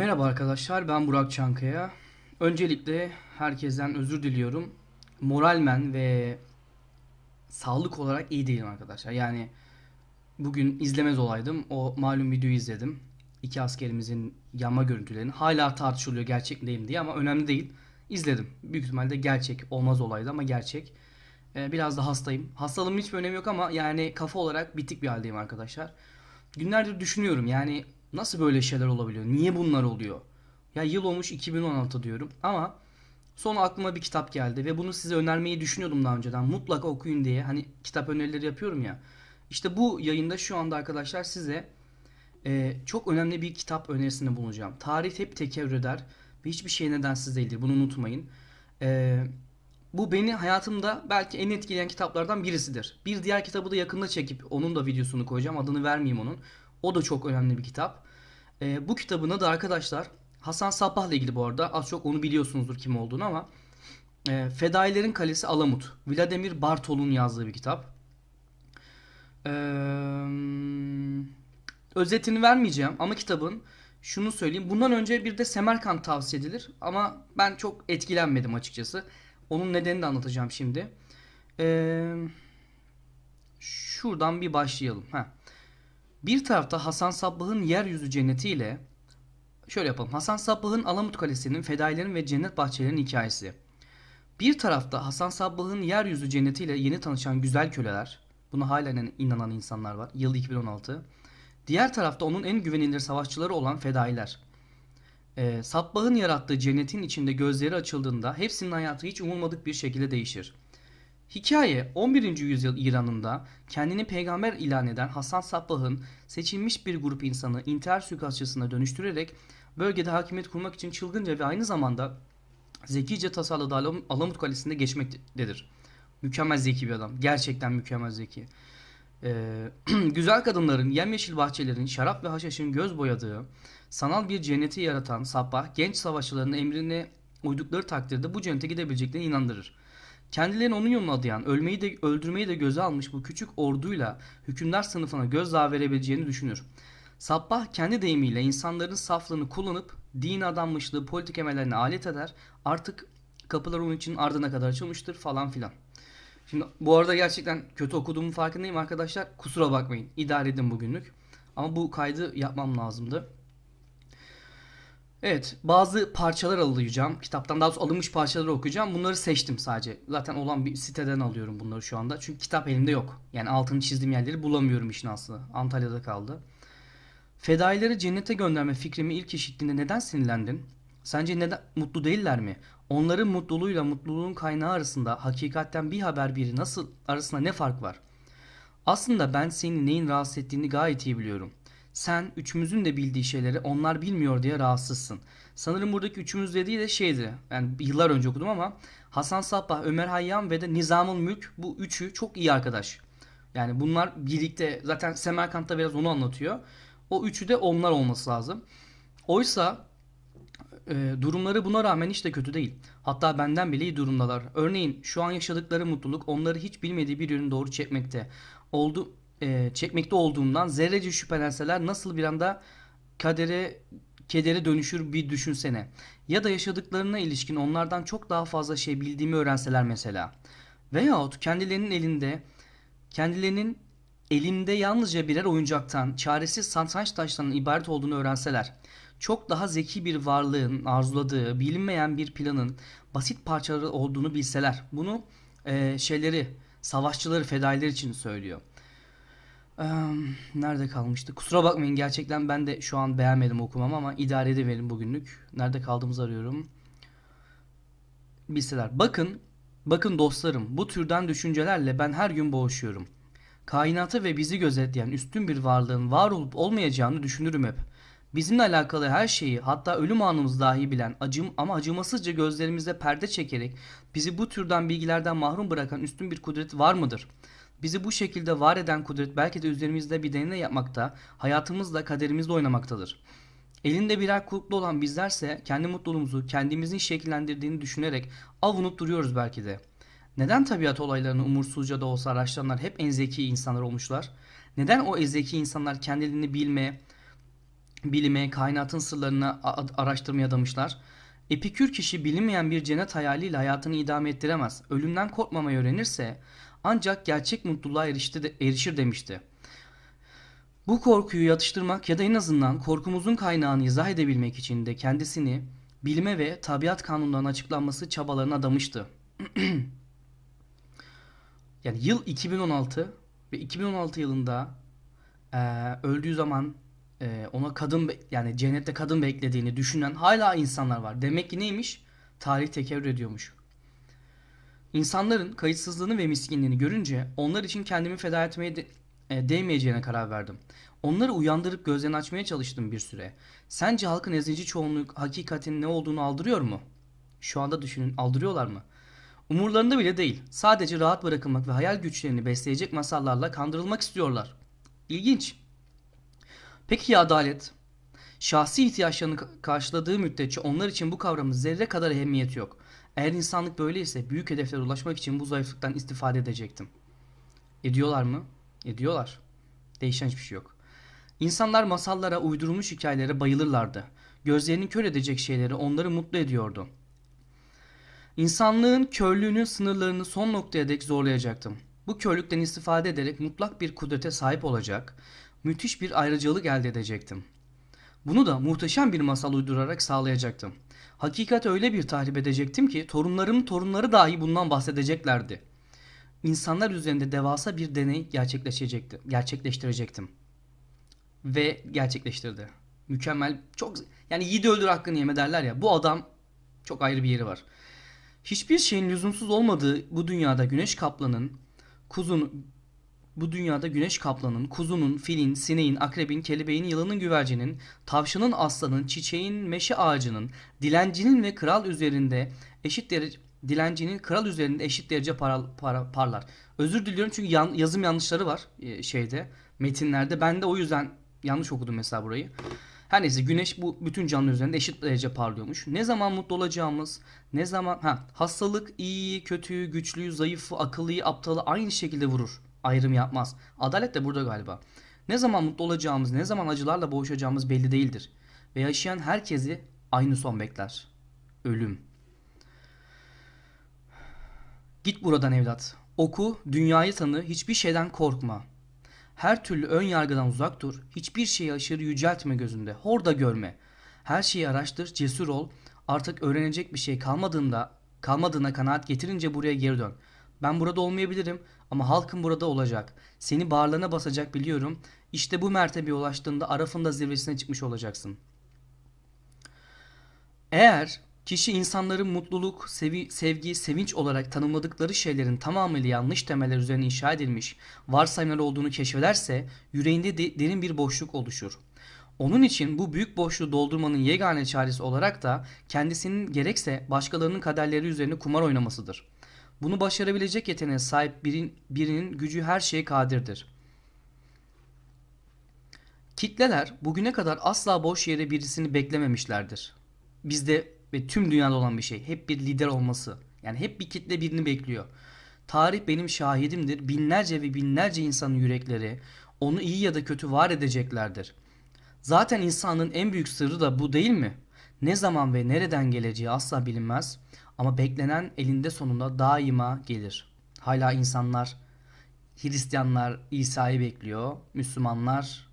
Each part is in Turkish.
Merhaba arkadaşlar, ben Burak Çankaya. Öncelikle herkesten özür diliyorum. Moralmen ve sağlık olarak iyi değilim arkadaşlar. Yani bugün izlemez olaydım. O malum videoyu izledim. İki askerimizin yanma görüntülerini. Hala tartışılıyor gerçek değil diye ama önemli değil. İzledim. Büyük ihtimalle gerçek olmaz olaydı ama gerçek. Ee, biraz da hastayım. Hastalığımın hiçbir önemi yok ama yani kafa olarak bitik bir haldeyim arkadaşlar. Günlerdir düşünüyorum yani nasıl böyle şeyler olabiliyor? Niye bunlar oluyor? Ya yıl olmuş 2016 diyorum ama sonra aklıma bir kitap geldi ve bunu size önermeyi düşünüyordum daha önceden. Mutlaka okuyun diye hani kitap önerileri yapıyorum ya. İşte bu yayında şu anda arkadaşlar size e, çok önemli bir kitap önerisinde bulunacağım. Tarih hep tekerrür eder ve hiçbir şey nedensiz değildir. Bunu unutmayın. E, bu beni hayatımda belki en etkileyen kitaplardan birisidir. Bir diğer kitabı da yakında çekip onun da videosunu koyacağım. Adını vermeyeyim onun. O da çok önemli bir kitap. E, bu kitabın adı arkadaşlar Hasan Sabbah ile ilgili bu arada. Az çok onu biliyorsunuzdur kim olduğunu ama e, Fedailerin Kalesi Alamut. Vladimir Bartol'un yazdığı bir kitap. Eee özetini vermeyeceğim ama kitabın şunu söyleyeyim. Bundan önce bir de Semerkant tavsiye edilir ama ben çok etkilenmedim açıkçası. Onun nedenini de anlatacağım şimdi. Ee, şuradan bir başlayalım. Heh. Bir tarafta Hasan Sabbah'ın yeryüzü cennetiyle şöyle yapalım. Hasan Sabbah'ın Alamut Kalesi'nin, fedailerin ve cennet bahçelerinin hikayesi. Bir tarafta Hasan Sabbah'ın yeryüzü cennetiyle yeni tanışan güzel köleler. Buna halen inanan insanlar var. Yıl 2016. Diğer tarafta onun en güvenilir savaşçıları olan fedailer. Ee, Sabbah'ın yarattığı cennetin içinde gözleri açıldığında hepsinin hayatı hiç umulmadık bir şekilde değişir. Hikaye 11. yüzyıl İran'ında kendini peygamber ilan eden Hasan Sabbah'ın seçilmiş bir grup insanı intihar suikastçısına dönüştürerek bölgede hakimiyet kurmak için çılgınca ve aynı zamanda zekice tasarladığı Alam- Alamut Kalesi'nde geçmektedir. Mükemmel zeki bir adam. Gerçekten mükemmel zeki. Ee, güzel kadınların, yemyeşil bahçelerin, şarap ve haşhaşın göz boyadığı, sanal bir cenneti yaratan Sabbah, genç savaşçıların emrine uydukları takdirde bu cennete gidebileceklerine inandırır. Kendilerini onun yoluna adayan, ölmeyi de öldürmeyi de göze almış bu küçük orduyla hükümdar sınıfına gözdağı verebileceğini düşünür. Sabbah kendi deyimiyle insanların saflığını kullanıp din adanmışlığı politik emellerine alet eder. Artık kapılar onun için ardına kadar açılmıştır falan filan. Şimdi bu arada gerçekten kötü okuduğumun farkındayım arkadaşlar. Kusura bakmayın. İdare edin bugünlük. Ama bu kaydı yapmam lazımdı. Evet, bazı parçalar alacağım. Kitaptan daha doğrusu alınmış parçaları okuyacağım. Bunları seçtim sadece. Zaten olan bir siteden alıyorum bunları şu anda. Çünkü kitap elimde yok. Yani altını çizdiğim yerleri bulamıyorum işin aslı. Antalya'da kaldı. Fedaileri cennete gönderme fikrimi ilk işittiğinde neden sinirlendin? Sence neden mutlu değiller mi? Onların mutluluğuyla mutluluğun kaynağı arasında hakikatten bir haber biri nasıl arasında ne fark var? Aslında ben senin neyin rahatsız ettiğini gayet iyi biliyorum. Sen üçümüzün de bildiği şeyleri onlar bilmiyor diye rahatsızsın. Sanırım buradaki üçümüz dediği de şeydi. Yani yıllar önce okudum ama Hasan Sabbah, Ömer Hayyam ve de Nizamül Mülk bu üçü çok iyi arkadaş. Yani bunlar birlikte zaten Semerkant'ta biraz onu anlatıyor. O üçü de onlar olması lazım. Oysa e, durumları buna rağmen hiç de kötü değil. Hatta benden bile iyi durumdalar. Örneğin şu an yaşadıkları mutluluk onları hiç bilmediği bir yönü doğru çekmekte. Oldu e, çekmekte olduğundan zerrece şüphelenseler nasıl bir anda kadere kedere dönüşür bir düşünsene. Ya da yaşadıklarına ilişkin onlardan çok daha fazla şey bildiğimi öğrenseler mesela. Veyahut kendilerinin elinde kendilerinin elinde yalnızca birer oyuncaktan, çaresiz satranç taşlarının ibaret olduğunu öğrenseler. Çok daha zeki bir varlığın arzuladığı, bilinmeyen bir planın basit parçaları olduğunu bilseler. Bunu e, şeyleri, savaşçıları, fedailer için söylüyor. Eee, nerede kalmıştı? Kusura bakmayın gerçekten ben de şu an beğenmedim okumamı ama idare edeverin bugünlük. Nerede kaldığımızı arıyorum. Bilseler. Bakın, bakın dostlarım bu türden düşüncelerle ben her gün boğuşuyorum. Kainatı ve bizi gözetleyen üstün bir varlığın var olup olmayacağını düşünürüm hep. Bizimle alakalı her şeyi hatta ölüm anımız dahi bilen acım ama acımasızca gözlerimizde perde çekerek bizi bu türden bilgilerden mahrum bırakan üstün bir kudret var mıdır? Bizi bu şekilde var eden kudret belki de üzerimizde bir deney yapmakta, hayatımızla kaderimizle oynamaktadır. Elinde birer kulplu olan bizlerse kendi mutluluğumuzu kendimizin şekillendirdiğini düşünerek avunup duruyoruz belki de. Neden tabiat olaylarını umursuzca da olsa araştıranlar hep en zeki insanlar olmuşlar? Neden o zeki insanlar kendilerini bilme, bilime, kainatın sırlarını araştırmaya adamışlar. Epikür kişi bilinmeyen bir cennet hayaliyle hayatını idame ettiremez. Ölümden korkmamayı öğrenirse ancak gerçek mutluluğa erişti de, erişir demişti. Bu korkuyu yatıştırmak ya da en azından korkumuzun kaynağını izah edebilmek için de kendisini bilime ve tabiat kanunlarının açıklanması çabalarına adamıştı. yani yıl 2016 ve 2016 yılında e, öldüğü zaman e, ona kadın yani cennette kadın beklediğini düşünen hala insanlar var. Demek ki neymiş? Tarih tekerrür ediyormuş. İnsanların kayıtsızlığını ve miskinliğini görünce onlar için kendimi feda etmeye de, e, değmeyeceğine karar verdim. Onları uyandırıp gözlerini açmaya çalıştım bir süre. Sence halkın ezici çoğunluk hakikatin ne olduğunu aldırıyor mu? Şu anda düşünün aldırıyorlar mı? Umurlarında bile değil. Sadece rahat bırakılmak ve hayal güçlerini besleyecek masallarla kandırılmak istiyorlar. İlginç. Peki ya adalet? Şahsi ihtiyaçlarını karşıladığı müddetçe onlar için bu kavramın zerre kadar ehemmiyeti yok. Eğer insanlık böyleyse büyük hedeflere ulaşmak için bu zayıflıktan istifade edecektim. Ediyorlar mı? Ediyorlar. Değişen hiçbir şey yok. İnsanlar masallara, uydurulmuş hikayelere bayılırlardı. Gözlerini kör edecek şeyleri onları mutlu ediyordu. İnsanlığın körlüğünün sınırlarını son noktaya dek zorlayacaktım. Bu körlükten istifade ederek mutlak bir kudrete sahip olacak, müthiş bir ayrıcalık elde edecektim. Bunu da muhteşem bir masal uydurarak sağlayacaktım. Hakikat öyle bir tahrip edecektim ki torunlarım torunları dahi bundan bahsedeceklerdi. İnsanlar üzerinde devasa bir deney gerçekleşecekti, gerçekleştirecektim. Ve gerçekleştirdi. Mükemmel, çok yani yiğidi öldür hakkını yeme derler ya. Bu adam çok ayrı bir yeri var. Hiçbir şeyin lüzumsuz olmadığı bu dünyada güneş kaplanın, kuzun bu dünyada güneş kaplanın, kuzunun, filin, sineğin, akrebin, kelebeğin, yılanın, güvercinin, tavşanın, aslanın, çiçeğin, meşe ağacının, dilencinin ve kral üzerinde eşit derece dilencinin kral üzerinde eşit derece para, para, parlar. Özür diliyorum çünkü yan, yazım yanlışları var e, şeyde metinlerde. Ben de o yüzden yanlış okudum mesela burayı. Her neyse güneş bu bütün canlı üzerinde eşit derece parlıyormuş. Ne zaman mutlu olacağımız, ne zaman ha hastalık iyi, kötüyü, güçlüyü, zayıfı, akıllıyı, aptalı aynı şekilde vurur ayrım yapmaz. Adalet de burada galiba. Ne zaman mutlu olacağımız, ne zaman acılarla boğuşacağımız belli değildir. Ve yaşayan herkesi aynı son bekler. Ölüm. Git buradan evlat. Oku, dünyayı tanı, hiçbir şeyden korkma. Her türlü ön yargıdan uzak dur, hiçbir şeyi aşırı yüceltme gözünde, horda görme. Her şeyi araştır, cesur ol. Artık öğrenecek bir şey kalmadığında, kalmadığına kanaat getirince buraya geri dön. Ben burada olmayabilirim ama halkın burada olacak. Seni bağırlarına basacak biliyorum. İşte bu mertebeye ulaştığında Araf'ın zirvesine çıkmış olacaksın. Eğer kişi insanların mutluluk, sevi, sevgi, sevinç olarak tanımladıkları şeylerin tamamıyla yanlış temeller üzerine inşa edilmiş varsayımlar olduğunu keşfederse yüreğinde de, derin bir boşluk oluşur. Onun için bu büyük boşluğu doldurmanın yegane çaresi olarak da kendisinin gerekse başkalarının kaderleri üzerine kumar oynamasıdır.'' Bunu başarabilecek yeteneğe sahip birin, birinin gücü her şeye kadirdir. Kitleler bugüne kadar asla boş yere birisini beklememişlerdir. Bizde ve tüm dünyada olan bir şey. Hep bir lider olması. Yani hep bir kitle birini bekliyor. Tarih benim şahidimdir. Binlerce ve binlerce insanın yürekleri onu iyi ya da kötü var edeceklerdir. Zaten insanın en büyük sırrı da bu değil mi? Ne zaman ve nereden geleceği asla bilinmez. Ama beklenen elinde sonunda daima gelir. Hala insanlar, Hristiyanlar İsa'yı bekliyor. Müslümanlar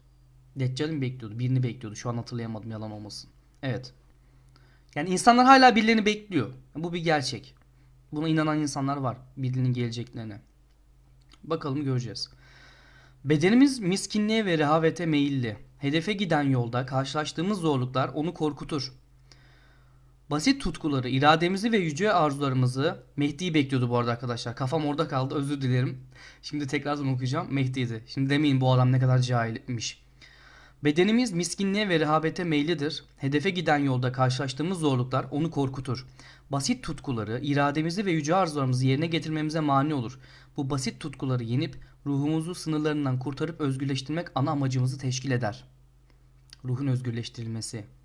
Deccal'i mi bekliyordu? Birini bekliyordu. Şu an hatırlayamadım yalan olmasın. Evet. Yani insanlar hala birilerini bekliyor. Bu bir gerçek. Buna inanan insanlar var. Birinin geleceklerine. Bakalım göreceğiz. Bedenimiz miskinliğe ve rehavete meyilli. Hedefe giden yolda karşılaştığımız zorluklar onu korkutur. Basit tutkuları, irademizi ve yüce arzularımızı Mehdi'yi bekliyordu bu arada arkadaşlar. Kafam orada kaldı özür dilerim. Şimdi tekrardan okuyacağım. Mehdi'ydi. Şimdi demeyin bu adam ne kadar cahilmiş. Bedenimiz miskinliğe ve rehavete meylidir. Hedefe giden yolda karşılaştığımız zorluklar onu korkutur. Basit tutkuları, irademizi ve yüce arzularımızı yerine getirmemize mani olur. Bu basit tutkuları yenip ruhumuzu sınırlarından kurtarıp özgürleştirmek ana amacımızı teşkil eder. Ruhun özgürleştirilmesi.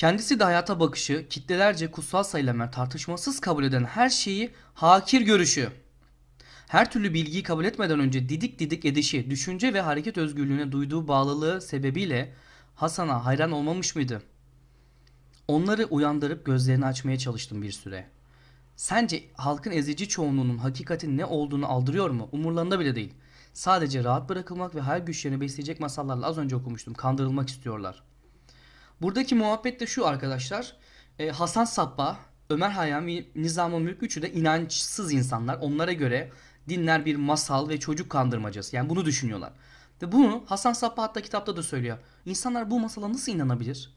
Kendisi de hayata bakışı, kitlelerce kutsal sayılanlar tartışmasız kabul eden her şeyi hakir görüşü. Her türlü bilgiyi kabul etmeden önce didik didik edişi, düşünce ve hareket özgürlüğüne duyduğu bağlılığı sebebiyle Hasan'a hayran olmamış mıydı? Onları uyandırıp gözlerini açmaya çalıştım bir süre. Sence halkın ezici çoğunluğunun hakikatin ne olduğunu aldırıyor mu? Umurlarında bile değil. Sadece rahat bırakılmak ve hayal güçlerini besleyecek masallarla az önce okumuştum. Kandırılmak istiyorlar. Buradaki muhabbet de şu arkadaşlar. Ee, Hasan Sabbah, Ömer Hayyam ve Nizam-ı Mülk üçü de inançsız insanlar. Onlara göre dinler bir masal ve çocuk kandırmacası. Yani bunu düşünüyorlar. Ve bunu Hasan Sabbah hatta kitapta da söylüyor. İnsanlar bu masala nasıl inanabilir?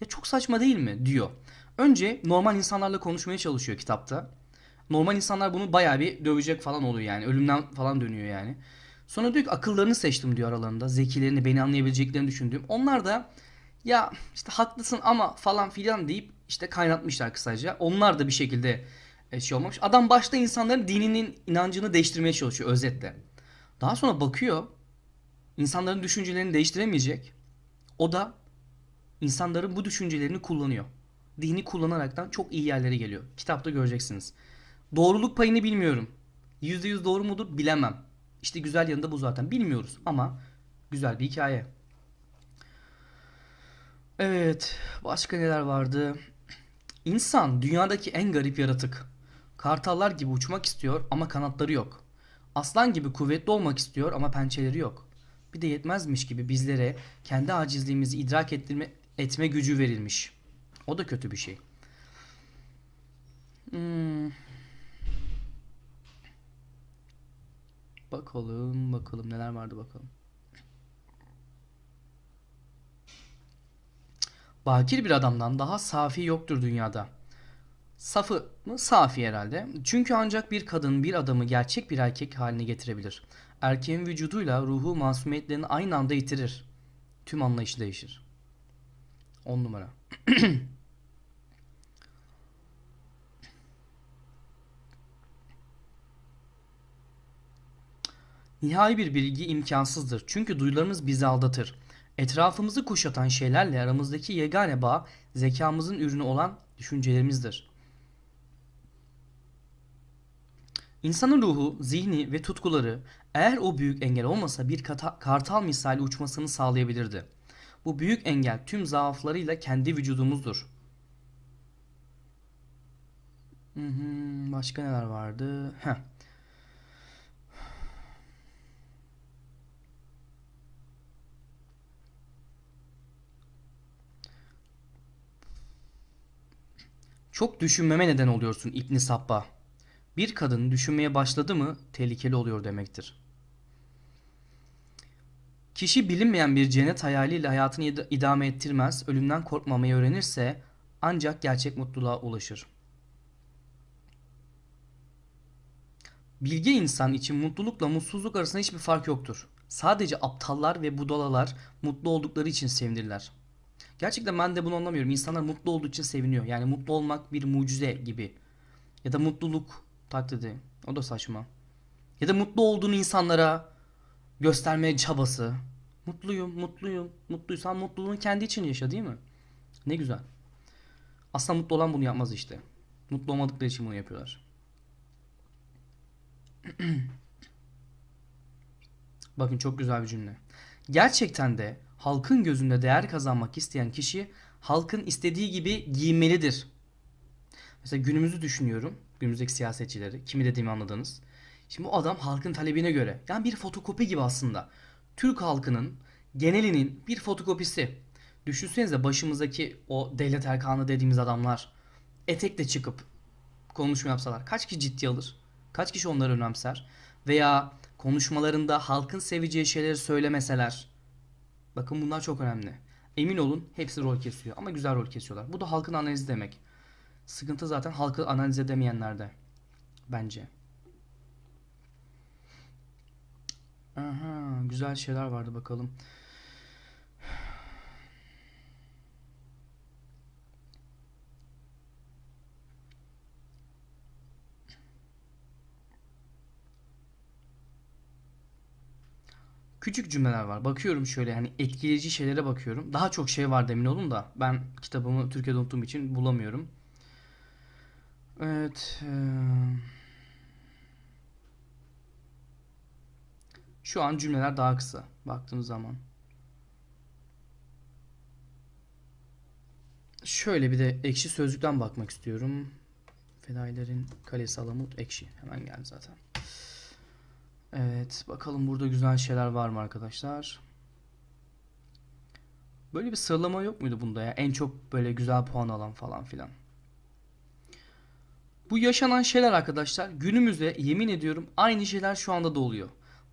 Ya çok saçma değil mi? diyor. Önce normal insanlarla konuşmaya çalışıyor kitapta. Normal insanlar bunu bayağı bir dövecek falan oluyor yani. Ölümden falan dönüyor yani. Sonra diyor ki akıllarını seçtim diyor aralarında. Zekilerini, beni anlayabileceklerini düşündüğüm. Onlar da ya işte haklısın ama falan filan deyip işte kaynatmışlar kısaca. Onlar da bir şekilde e, şey olmamış. Adam başta insanların dininin inancını değiştirmeye çalışıyor özetle. Daha sonra bakıyor insanların düşüncelerini değiştiremeyecek. O da insanların bu düşüncelerini kullanıyor. Dini kullanaraktan çok iyi yerlere geliyor. Kitapta göreceksiniz. Doğruluk payını bilmiyorum. %100 doğru mudur bilemem. İşte güzel yanında bu zaten. Bilmiyoruz ama güzel bir hikaye. Evet, başka neler vardı? İnsan dünyadaki en garip yaratık. Kartallar gibi uçmak istiyor ama kanatları yok. Aslan gibi kuvvetli olmak istiyor ama pençeleri yok. Bir de yetmezmiş gibi bizlere kendi acizliğimizi idrak ettirme, etme gücü verilmiş. O da kötü bir şey. Hmm. Bakalım bakalım neler vardı bakalım. Bakir bir adamdan daha safi yoktur dünyada. Safı mı? Safi herhalde. Çünkü ancak bir kadın bir adamı gerçek bir erkek haline getirebilir. Erkeğin vücuduyla ruhu masumiyetlerini aynı anda yitirir. Tüm anlayışı değişir. 10 numara. Nihai bir bilgi imkansızdır. Çünkü duyularımız bizi aldatır. Etrafımızı kuşatan şeylerle aramızdaki yegane bağ zekamızın ürünü olan düşüncelerimizdir. İnsanın ruhu, zihni ve tutkuları eğer o büyük engel olmasa bir kartal misali uçmasını sağlayabilirdi. Bu büyük engel tüm zaaflarıyla kendi vücudumuzdur. Başka neler vardı? Heh. Çok düşünmeme neden oluyorsun İbn Sabbah. Bir kadın düşünmeye başladı mı tehlikeli oluyor demektir. Kişi bilinmeyen bir cennet hayaliyle hayatını idame ettirmez, ölümden korkmamayı öğrenirse ancak gerçek mutluluğa ulaşır. Bilge insan için mutlulukla mutsuzluk arasında hiçbir fark yoktur. Sadece aptallar ve budalalar mutlu oldukları için sevinirler. Gerçekten ben de bunu anlamıyorum. İnsanlar mutlu olduğu için seviniyor. Yani mutlu olmak bir mucize gibi. Ya da mutluluk taklidi. O da saçma. Ya da mutlu olduğunu insanlara göstermeye çabası. Mutluyum, mutluyum. Mutluysan mutluluğunu kendi için yaşa değil mi? Ne güzel. Aslında mutlu olan bunu yapmaz işte. Mutlu olmadıkları için bunu yapıyorlar. Bakın çok güzel bir cümle. Gerçekten de halkın gözünde değer kazanmak isteyen kişi halkın istediği gibi giyinmelidir. Mesela günümüzü düşünüyorum. Günümüzdeki siyasetçileri. Kimi dediğimi anladınız. Şimdi bu adam halkın talebine göre. Yani bir fotokopi gibi aslında. Türk halkının genelinin bir fotokopisi. Düşünsenize başımızdaki o devlet erkanı dediğimiz adamlar etekle çıkıp konuşma yapsalar kaç kişi ciddi alır? Kaç kişi onları önemser? Veya konuşmalarında halkın seveceği şeyleri söylemeseler Bakın bunlar çok önemli. Emin olun hepsi rol kesiyor ama güzel rol kesiyorlar. Bu da halkın analizi demek. Sıkıntı zaten halkı analiz edemeyenlerde. Bence. Aha, güzel şeyler vardı bakalım. Küçük cümleler var. Bakıyorum şöyle hani etkileyici şeylere bakıyorum. Daha çok şey var emin olun da ben kitabımı Türkiye'de unuttuğum için bulamıyorum. Evet. Şu an cümleler daha kısa baktığınız zaman. Şöyle bir de ekşi sözlükten bakmak istiyorum. Fedailerin kalesi Alamut ekşi. Hemen geldi zaten. Evet bakalım burada güzel şeyler var mı arkadaşlar? Böyle bir sıralama yok muydu bunda ya? En çok böyle güzel puan alan falan filan. Bu yaşanan şeyler arkadaşlar günümüzde yemin ediyorum aynı şeyler şu anda da oluyor.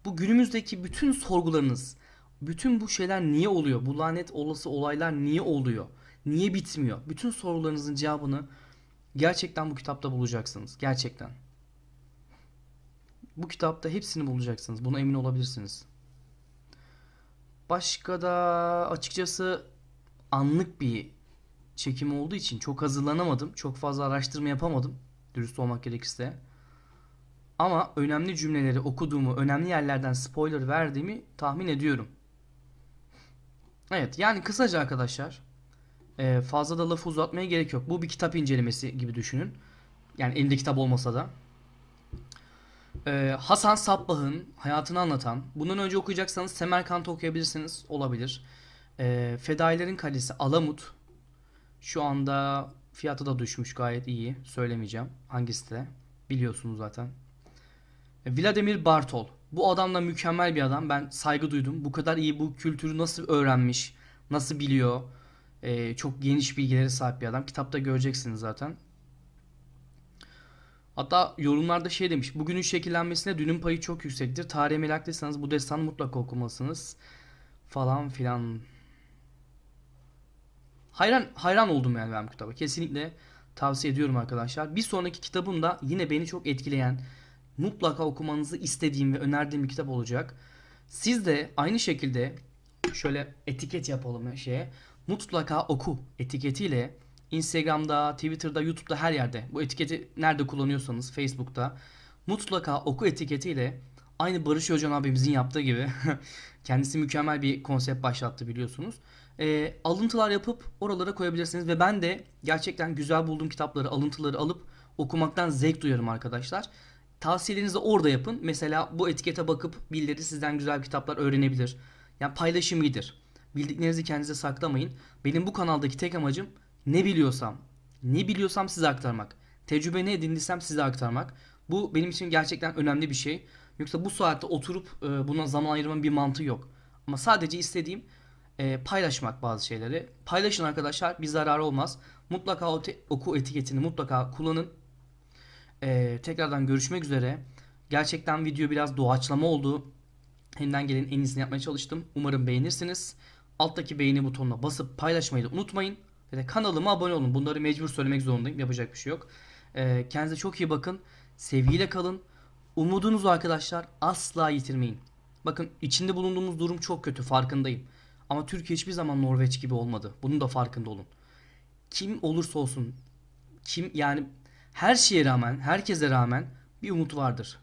Bu günümüzdeki bütün sorgularınız, bütün bu şeyler niye oluyor? Bu lanet olası olaylar niye oluyor? Niye bitmiyor? Bütün sorularınızın cevabını gerçekten bu kitapta bulacaksınız. Gerçekten. Bu kitapta hepsini bulacaksınız. Buna emin olabilirsiniz. Başka da açıkçası anlık bir çekim olduğu için çok hazırlanamadım. Çok fazla araştırma yapamadım. Dürüst olmak gerekirse. Ama önemli cümleleri okuduğumu, önemli yerlerden spoiler verdiğimi tahmin ediyorum. Evet yani kısaca arkadaşlar e, fazla da lafı uzatmaya gerek yok. Bu bir kitap incelemesi gibi düşünün. Yani elinde kitap olmasa da. Ee, Hasan Sabbah'ın hayatını anlatan, bundan önce okuyacaksanız Semerkant'ı okuyabilirsiniz, olabilir. Ee, Fedailerin Kalesi Alamut, şu anda fiyatı da düşmüş gayet iyi, söylemeyeceğim hangisi de, biliyorsunuz zaten. Ee, Vladimir Bartol, bu adam da mükemmel bir adam, ben saygı duydum. Bu kadar iyi bu kültürü nasıl öğrenmiş, nasıl biliyor, ee, çok geniş bilgileri sahip bir adam. Kitapta göreceksiniz zaten. Hatta yorumlarda şey demiş. Bugünün şekillenmesine dünün payı çok yüksektir. Tarihe meraklıysanız bu destanı mutlaka okumalısınız. Falan filan. Hayran hayran oldum yani ben bu kitaba. Kesinlikle tavsiye ediyorum arkadaşlar. Bir sonraki kitabım da yine beni çok etkileyen, mutlaka okumanızı istediğim ve önerdiğim bir kitap olacak. Siz de aynı şekilde şöyle etiket yapalım şeye. Mutlaka oku etiketiyle Instagram'da, Twitter'da, YouTube'da her yerde bu etiketi nerede kullanıyorsanız Facebook'ta mutlaka oku etiketiyle aynı Barış Hocan abimizin yaptığı gibi kendisi mükemmel bir konsept başlattı biliyorsunuz. E, alıntılar yapıp oralara koyabilirsiniz ve ben de gerçekten güzel bulduğum kitapları, alıntıları alıp okumaktan zevk duyarım arkadaşlar. Tavsiyelerinizi orada yapın. Mesela bu etikete bakıp birileri sizden güzel kitaplar öğrenebilir. Yani paylaşım iyidir. Bildiklerinizi kendinize saklamayın. Benim bu kanaldaki tek amacım ne biliyorsam, ne biliyorsam size aktarmak. Tecrübe ne edindiysem size aktarmak. Bu benim için gerçekten önemli bir şey. Yoksa bu saatte oturup e, buna zaman ayırmanın bir mantığı yok. Ama sadece istediğim e, paylaşmak bazı şeyleri. Paylaşın arkadaşlar bir zararı olmaz. Mutlaka o oku etiketini mutlaka kullanın. E, tekrardan görüşmek üzere. Gerçekten video biraz doğaçlama oldu. Elimden gelenin en iyisini yapmaya çalıştım. Umarım beğenirsiniz. Alttaki beğeni butonuna basıp paylaşmayı da unutmayın. Ve de kanalıma abone olun. Bunları mecbur söylemek zorundayım. Yapacak bir şey yok. Ee, kendinize çok iyi bakın. Sevgiyle kalın. Umudunuzu arkadaşlar asla yitirmeyin. Bakın içinde bulunduğumuz durum çok kötü farkındayım. Ama Türkiye hiçbir zaman Norveç gibi olmadı. Bunun da farkında olun. Kim olursa olsun kim yani her şeye rağmen, herkese rağmen bir umut vardır.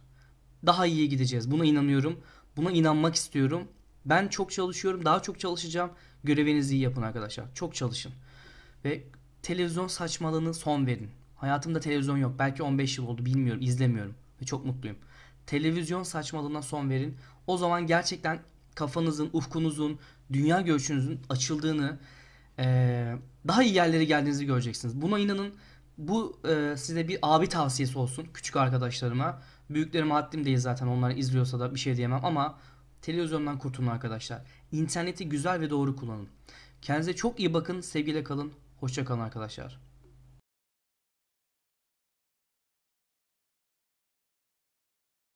Daha iyiye gideceğiz. Buna inanıyorum. Buna inanmak istiyorum. Ben çok çalışıyorum. Daha çok çalışacağım. Görevinizi iyi yapın arkadaşlar. Çok çalışın. Ve televizyon saçmalığını son verin. Hayatımda televizyon yok. Belki 15 yıl oldu bilmiyorum. izlemiyorum. Ve çok mutluyum. Televizyon saçmalığına son verin. O zaman gerçekten kafanızın, ufkunuzun, dünya görüşünüzün açıldığını, daha iyi yerlere geldiğinizi göreceksiniz. Buna inanın. Bu size bir abi tavsiyesi olsun küçük arkadaşlarıma. Büyüklerim haddim değil zaten onlar izliyorsa da bir şey diyemem ama televizyondan kurtulun arkadaşlar. İnterneti güzel ve doğru kullanın. Kendinize çok iyi bakın. Sevgiyle kalın. Hoşçakalın arkadaşlar.